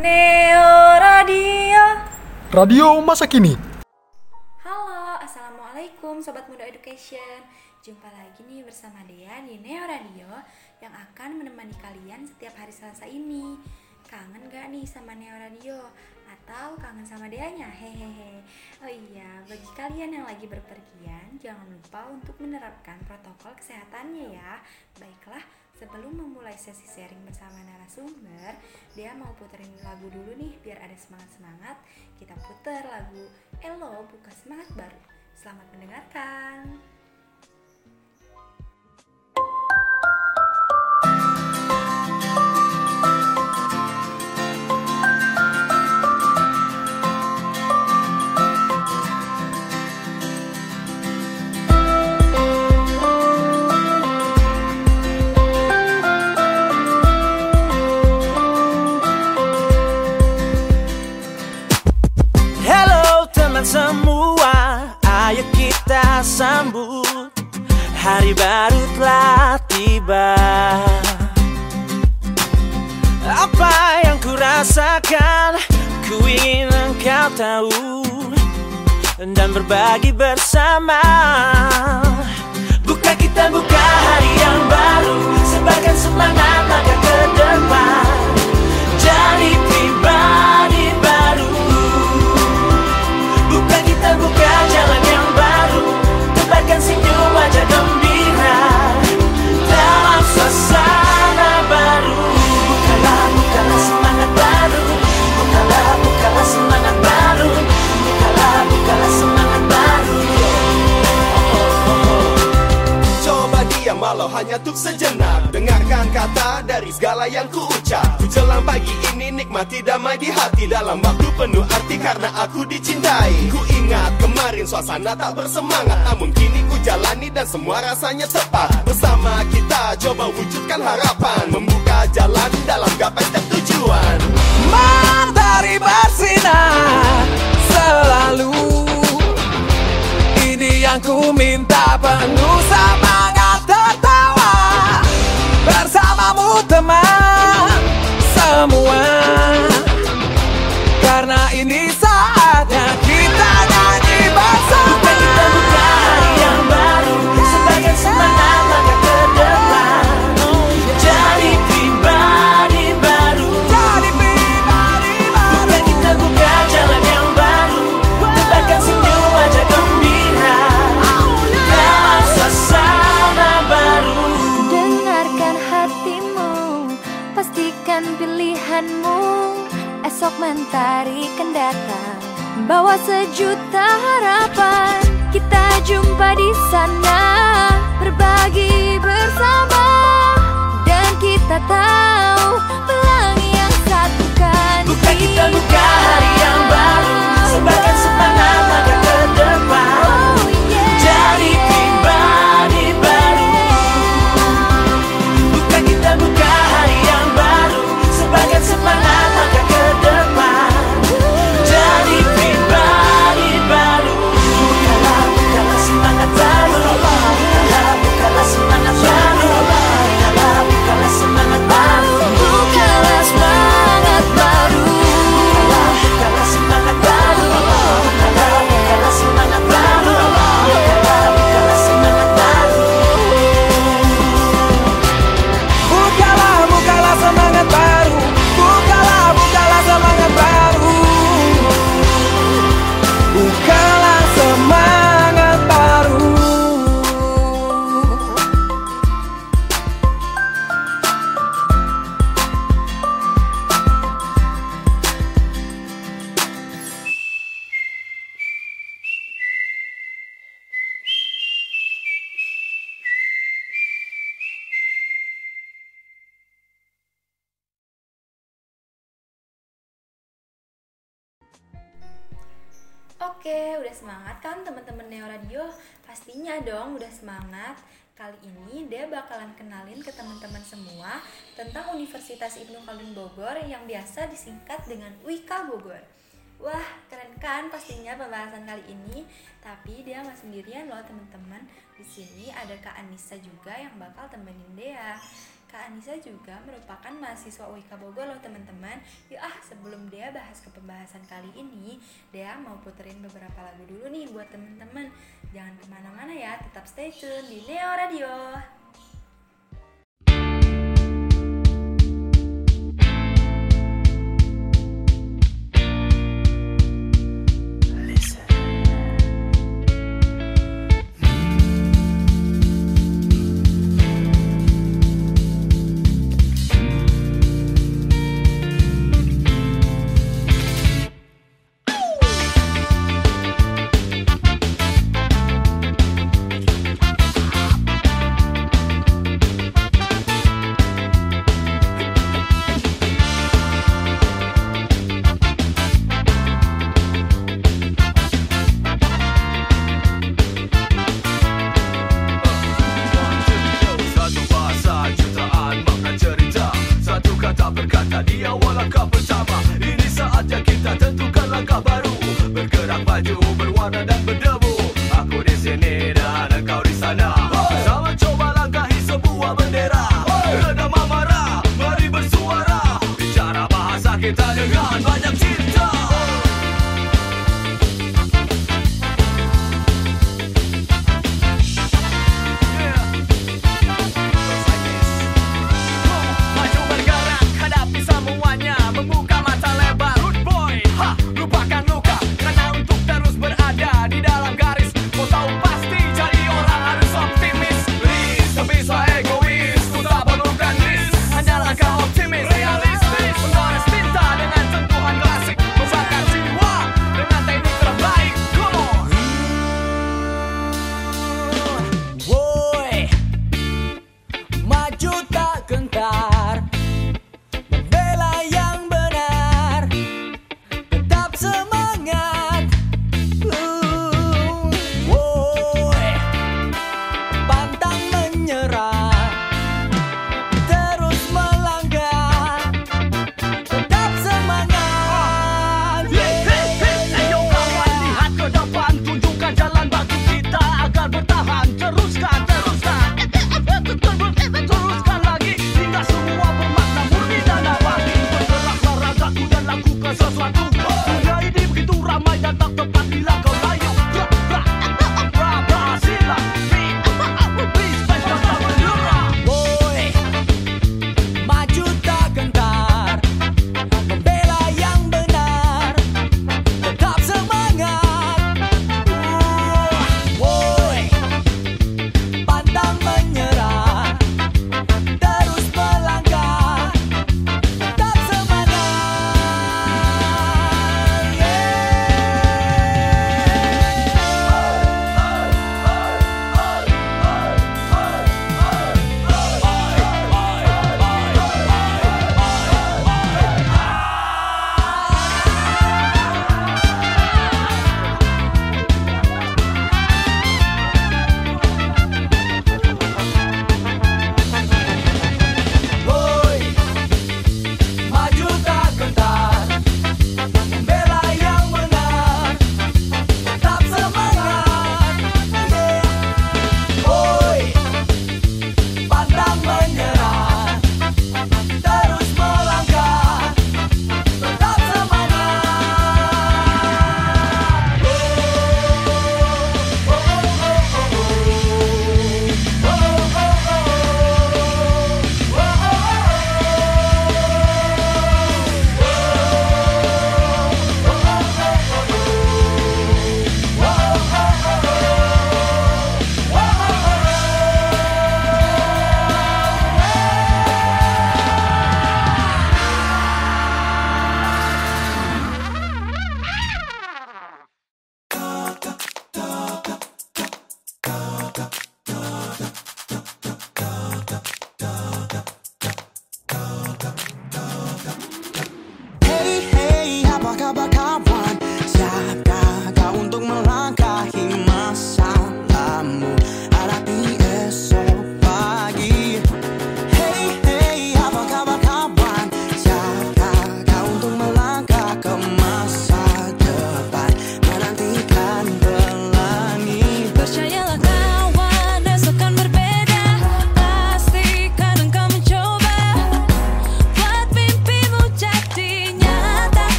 Neo Radio. Radio masa kini. Halo, assalamualaikum sobat muda education. Jumpa lagi nih bersama Dea di Neo Radio yang akan menemani kalian setiap hari Selasa ini. Kangen gak nih sama Neo Radio? Atau kangen sama Deanya? Hehehe. Oh iya, bagi kalian yang lagi berpergian, jangan lupa untuk menerapkan protokol kesehatannya ya. Baiklah, sebelum memulai sesi sharing bersama narasumber, dia mau puterin lagu dulu nih biar ada semangat-semangat. Kita puter lagu Elo Buka Semangat Baru. Selamat mendengarkan. Hari baru telah tiba. Apa yang ku rasakan, ku ingin engkau tahu. Dan berbagi bersama. Buka kita buka hari yang baru. Sebarkan semangat langkah ke depan walau hanya untuk sejenak Dengarkan kata dari segala yang ku ucap Ku jelang pagi ini nikmati damai di hati. Dalam waktu penuh arti karena aku dicintai. Ku ingat kemarin suasana tak bersemangat Namun kini ku jalani dan semua rasanya tepat. Bersama kita coba wujudkan harapan Membuka jalan dalam gapai setiap tujuan. Matahari bersinar selalu. Ini yang ku minta penuh semangat teman semua. Karena ini saatnya bawa sejuta harapan. Kita jumpa di sana, berbagi bersama, dan kita tahu pelangi yang satukan Bukan kita buka hari Pastinya dong udah semangat. Kali ini dia bakalan kenalin ke teman-teman semua tentang Universitas Ibnu Khaldun Bogor yang biasa disingkat dengan UIKA Bogor. Wah, keren kan pastinya pembahasan kali ini. Tapi dia nggak sendirian loh teman-teman. Di sini ada Kak Anissa juga yang bakal temenin dia. Kak Anissa juga merupakan mahasiswa UIK Bogor loh teman-teman. Yuk ah sebelum dia bahas ke pembahasan kali ini, dia mau puterin beberapa lagu dulu nih buat teman-teman. Jangan ke mana-mana ya, tetap stay tune di Neo Radio.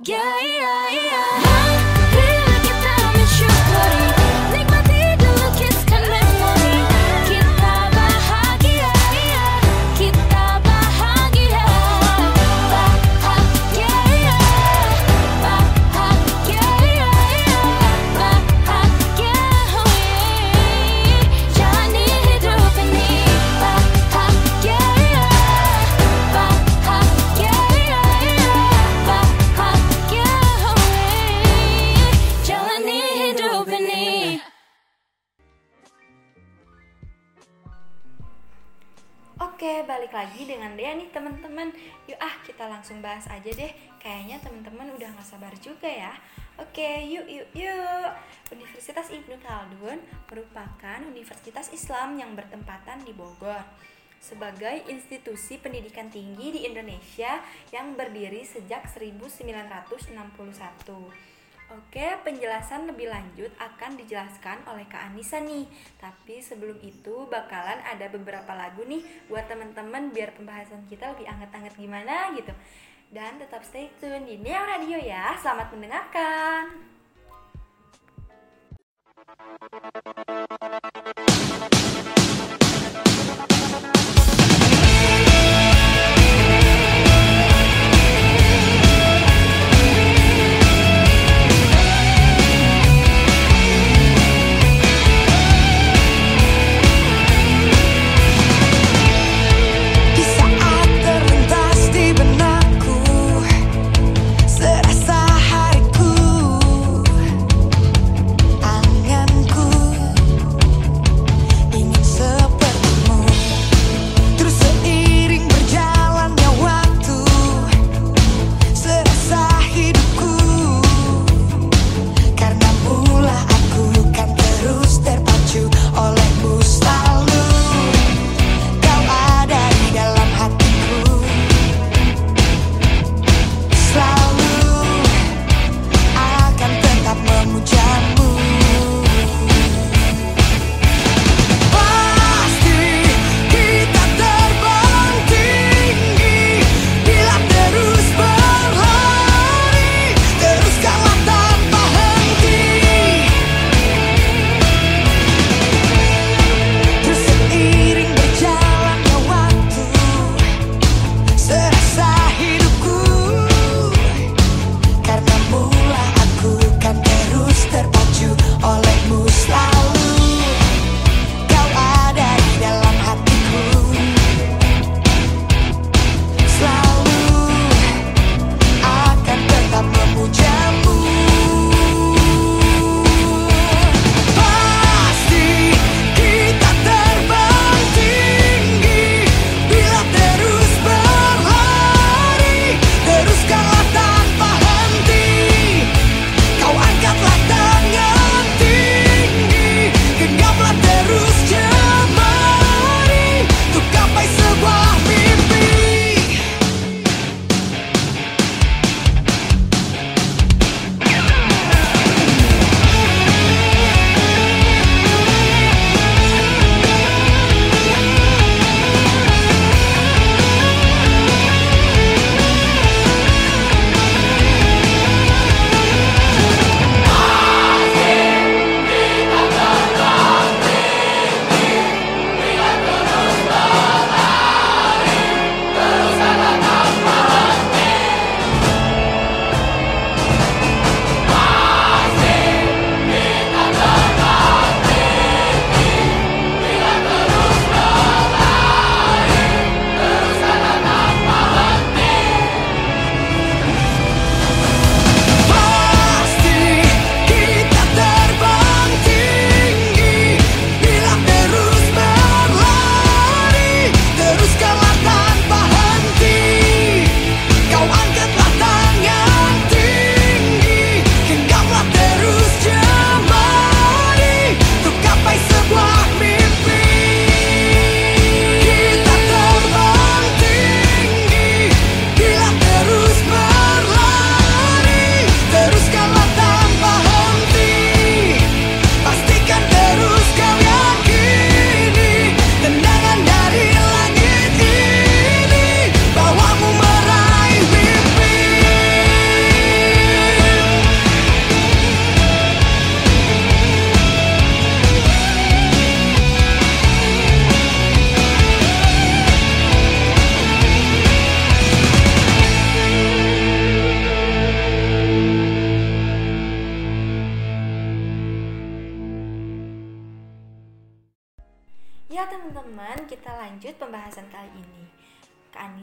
Yeah, yeah, yeah. langsung bahas aja deh. Kayaknya teman-teman udah gak sabar juga ya. Oke, yuk yuk yuk. Universitas Ibnu Khaldun merupakan universitas Islam yang bertempatan di Bogor sebagai institusi pendidikan tinggi di Indonesia yang berdiri sejak 1961. Oke, penjelasan lebih lanjut akan dijelaskan oleh Kak Anissa nih. Tapi sebelum itu bakalan ada beberapa lagu nih buat teman-teman biar pembahasan kita lebih anget-anget gimana gitu. Dan tetap stay tune di Neo Radio ya. Selamat mendengarkan.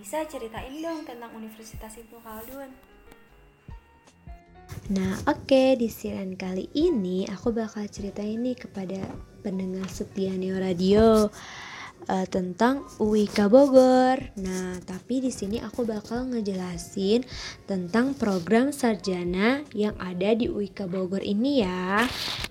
Anissa ceritain dong tentang Universitas Ibnu Khaldun. Nah, oke, di siaran kali ini aku bakal ceritain nih kepada pendengar setia Neo Radio eh, tentang UIK Bogor. Nah, tapi di sini aku bakal ngejelasin tentang program sarjana yang ada di UIK Bogor ini ya.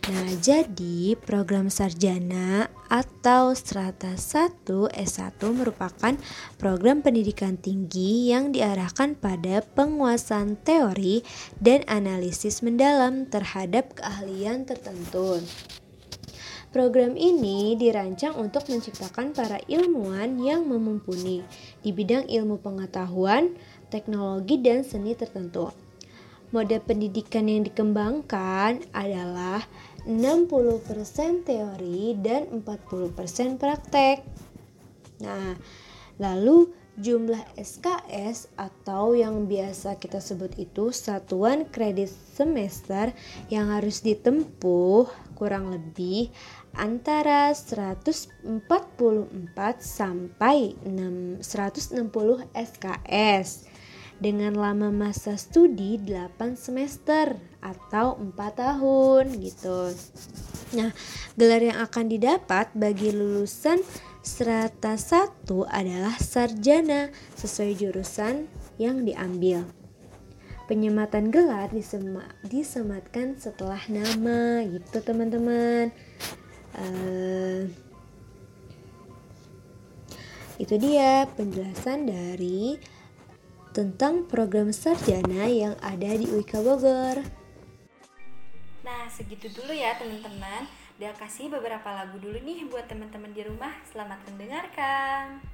Nah, jadi program sarjana atau strata 1 S1 merupakan program pendidikan tinggi yang diarahkan pada penguasaan teori dan analisis mendalam terhadap keahlian tertentu. Program ini dirancang untuk menciptakan para ilmuwan yang mumpuni di bidang ilmu pengetahuan, teknologi, dan seni tertentu. Mode pendidikan yang dikembangkan adalah 60% teori dan 40% praktek. Nah, lalu jumlah SKS atau yang biasa kita sebut itu satuan kredit semester yang harus ditempuh kurang lebih antara 144 sampai 6 160 SKS dengan lama masa studi 8 semester atau 4 tahun gitu. Nah, gelar yang akan didapat bagi lulusan strata 1 adalah sarjana sesuai jurusan yang diambil. Penyematan gelar disema disematkan setelah nama gitu teman-teman. Eh, itu dia penjelasan dari tentang program sarjana yang ada di UIK Bogor. Nah, segitu dulu ya teman-teman. Dia kasih beberapa lagu dulu nih buat teman-teman di rumah. Selamat mendengarkan.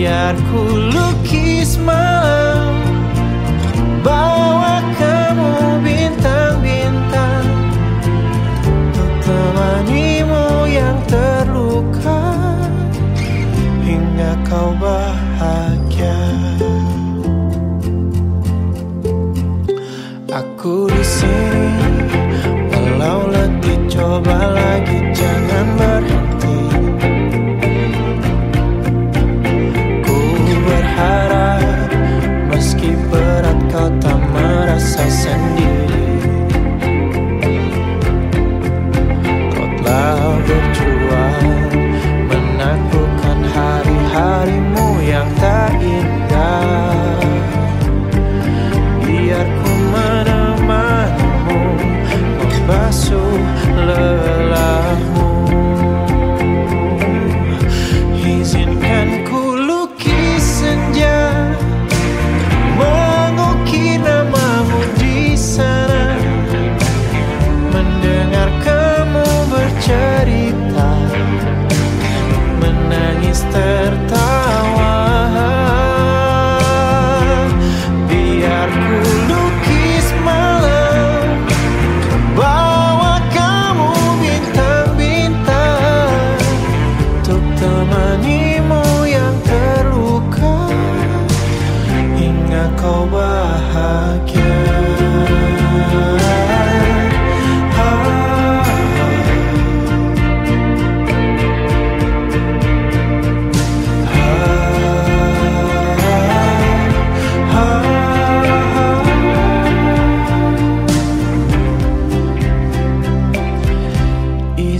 Biar ku lukis Bawa kamu bintang-bintang. Untuk temanimu yang terluka Hingga kau bahagia. Aku di sini Walau letih coba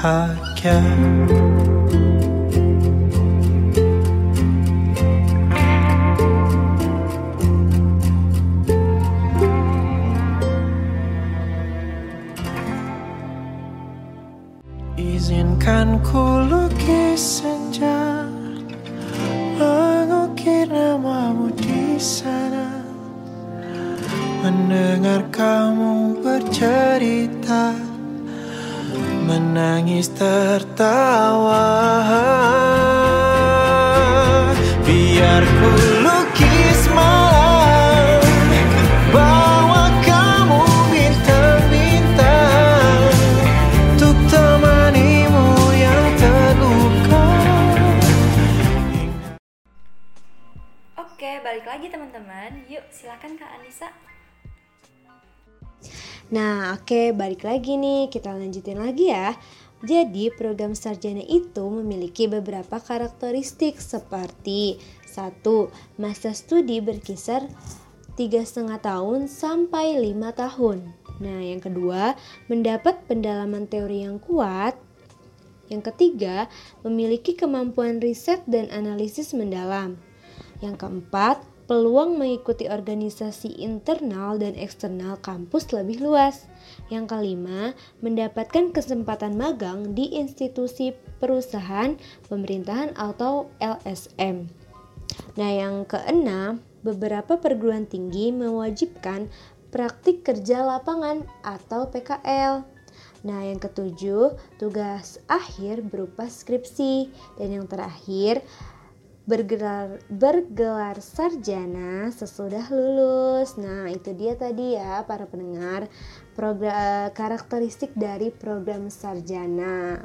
bahagia. Izinkan ku lukis senja Mengukir namamu di sana Mendengar kamu bercerita Menangis tertawa Biar ku lukis malam Bawa kamu bintang-bintang untuk temanimu yang terluka Oke, balik lagi teman-teman. Yuk, silakan Kak Anissa. Nah, oke, balik lagi nih. Kita lanjutin lagi ya. Jadi, program sarjana itu memiliki beberapa karakteristik seperti satu, Masa studi berkisar tiga setengah tahun sampai 5 tahun. Nah, yang kedua, mendapat pendalaman teori yang kuat. Yang ketiga, memiliki kemampuan riset dan analisis mendalam. Yang keempat, peluang mengikuti organisasi internal dan eksternal kampus lebih luas. Yang kelima, mendapatkan kesempatan magang di institusi perusahaan pemerintahan atau LSM. Nah, yang keenam, beberapa perguruan tinggi mewajibkan praktik kerja lapangan atau PKL. Nah, yang ketujuh, tugas akhir berupa skripsi. Dan yang terakhir, bergelar bergelar sarjana sesudah lulus. Nah, itu dia tadi ya para pendengar program karakteristik dari program sarjana.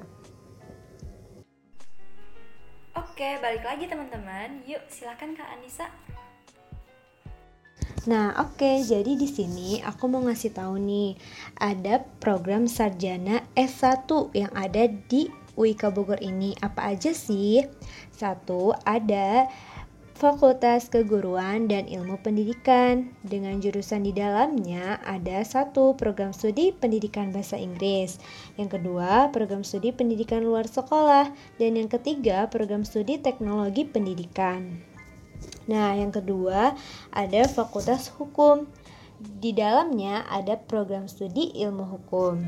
Oke, balik lagi teman-teman. Yuk, silakan Kak Anissa. Nah, oke, jadi di sini aku mau ngasih tahu nih, ada program sarjana S1 yang ada di UIK Bogor ini. Apa aja sih? Satu, ada Fakultas Keguruan dan Ilmu Pendidikan. Dengan jurusan di dalamnya ada satu program studi pendidikan bahasa Inggris, yang kedua program studi pendidikan luar sekolah, dan yang ketiga program studi teknologi pendidikan. Nah, yang kedua ada Fakultas Hukum. Di dalamnya ada program studi ilmu hukum.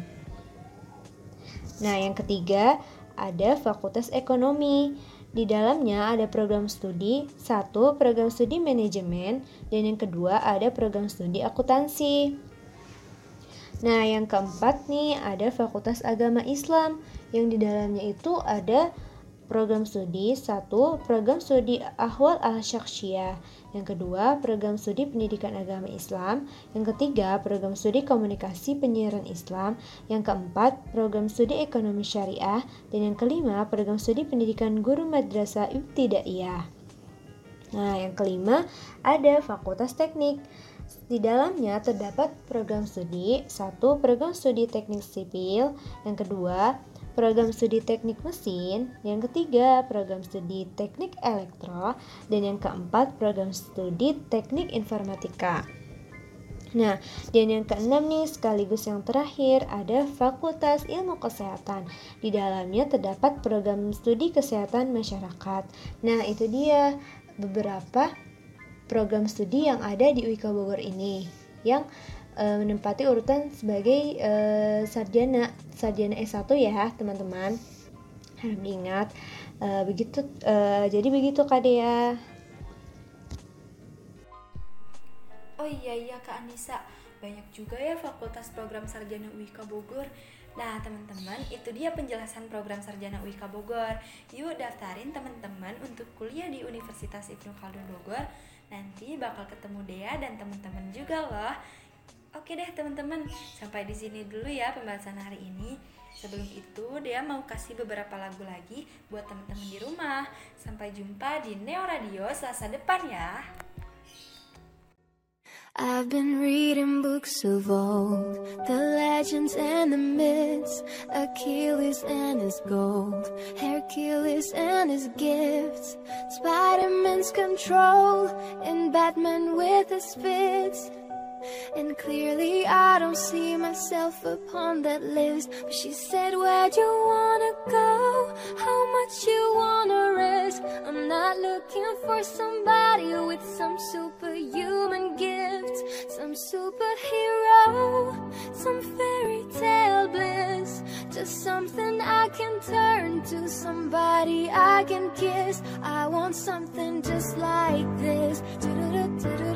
Nah, yang ketiga ada Fakultas Ekonomi. Di dalamnya ada program studi, satu program studi manajemen, dan yang kedua ada program studi akuntansi. Nah, yang keempat nih ada Fakultas Agama Islam yang di dalamnya itu ada program studi satu program studi ahwal al syaksyah yang kedua program studi pendidikan agama Islam. Yang ketiga program studi komunikasi penyiaran Islam. Yang keempat program studi ekonomi syariah. Dan yang kelima program studi pendidikan guru madrasah ibtidaiyah. Nah yang kelima ada fakultas teknik. Di dalamnya terdapat program studi. Satu program studi teknik sipil. Yang kedua program studi teknik mesin, yang ketiga program studi teknik elektro, dan yang keempat program studi teknik informatika. Nah, dan yang keenam nih sekaligus yang terakhir ada Fakultas Ilmu Kesehatan. Di dalamnya terdapat program studi kesehatan masyarakat. Nah, itu dia beberapa program studi yang ada di UIK Bogor ini yang uh, menempati urutan sebagai uh, sarjana sarjana S1 ya teman-teman harap diingat uh, begitu uh, jadi begitu Kak Dea Oh iya iya Kak Anissa, banyak juga ya fakultas program sarjana UIK Bogor. Nah teman-teman, itu dia penjelasan program sarjana UIK Bogor. Yuk daftarin teman-teman untuk kuliah di Universitas Ibnu Khaldun Bogor Nanti bakal ketemu Dea dan teman-teman juga loh. Oke deh teman-teman, sampai di sini dulu ya pembahasan hari ini. Sebelum itu, Dea mau kasih beberapa lagu lagi buat teman-teman di rumah. Sampai jumpa di Neo Radio Selasa depan ya. I've been reading books of old, the legends and the myths, Achilles and his gold, Hercules and his gifts, Spider-Man's control, and Batman with his fits. And clearly I don't see myself upon that list. But she said, Where'd you wanna go? How much you wanna risk? I'm not looking for somebody with some superhuman gifts, some superhero, some fairy tale bliss. Just something I can turn to, somebody I can kiss. I want something just like this. Do-do-do-do-do-do. Do-do-do-do-do-do.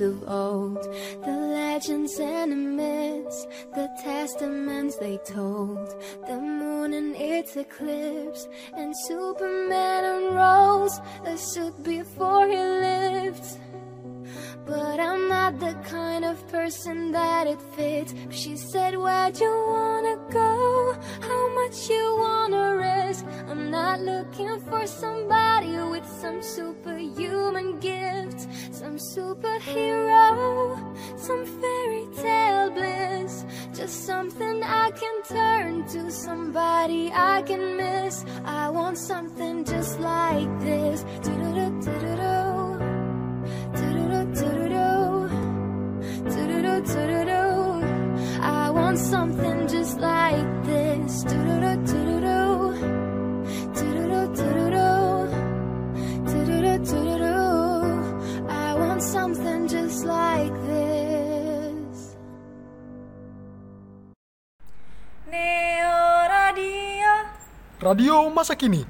Of old, the legends and the myths, the testaments they told, the moon and its eclipse, and Superman unrolls a suit before he lived. But I'm not the kind of person that it fits. She said, Where'd you wanna go? Much you wanna risk? I'm not looking for somebody with some superhuman gifts, some superhero, some fairy tale bliss. Just something I can turn to, somebody I can miss. I want something just like this. Do-do-do-do-do-do. Do-do-do-do-do-do. Neo Radio. Radio masa kini.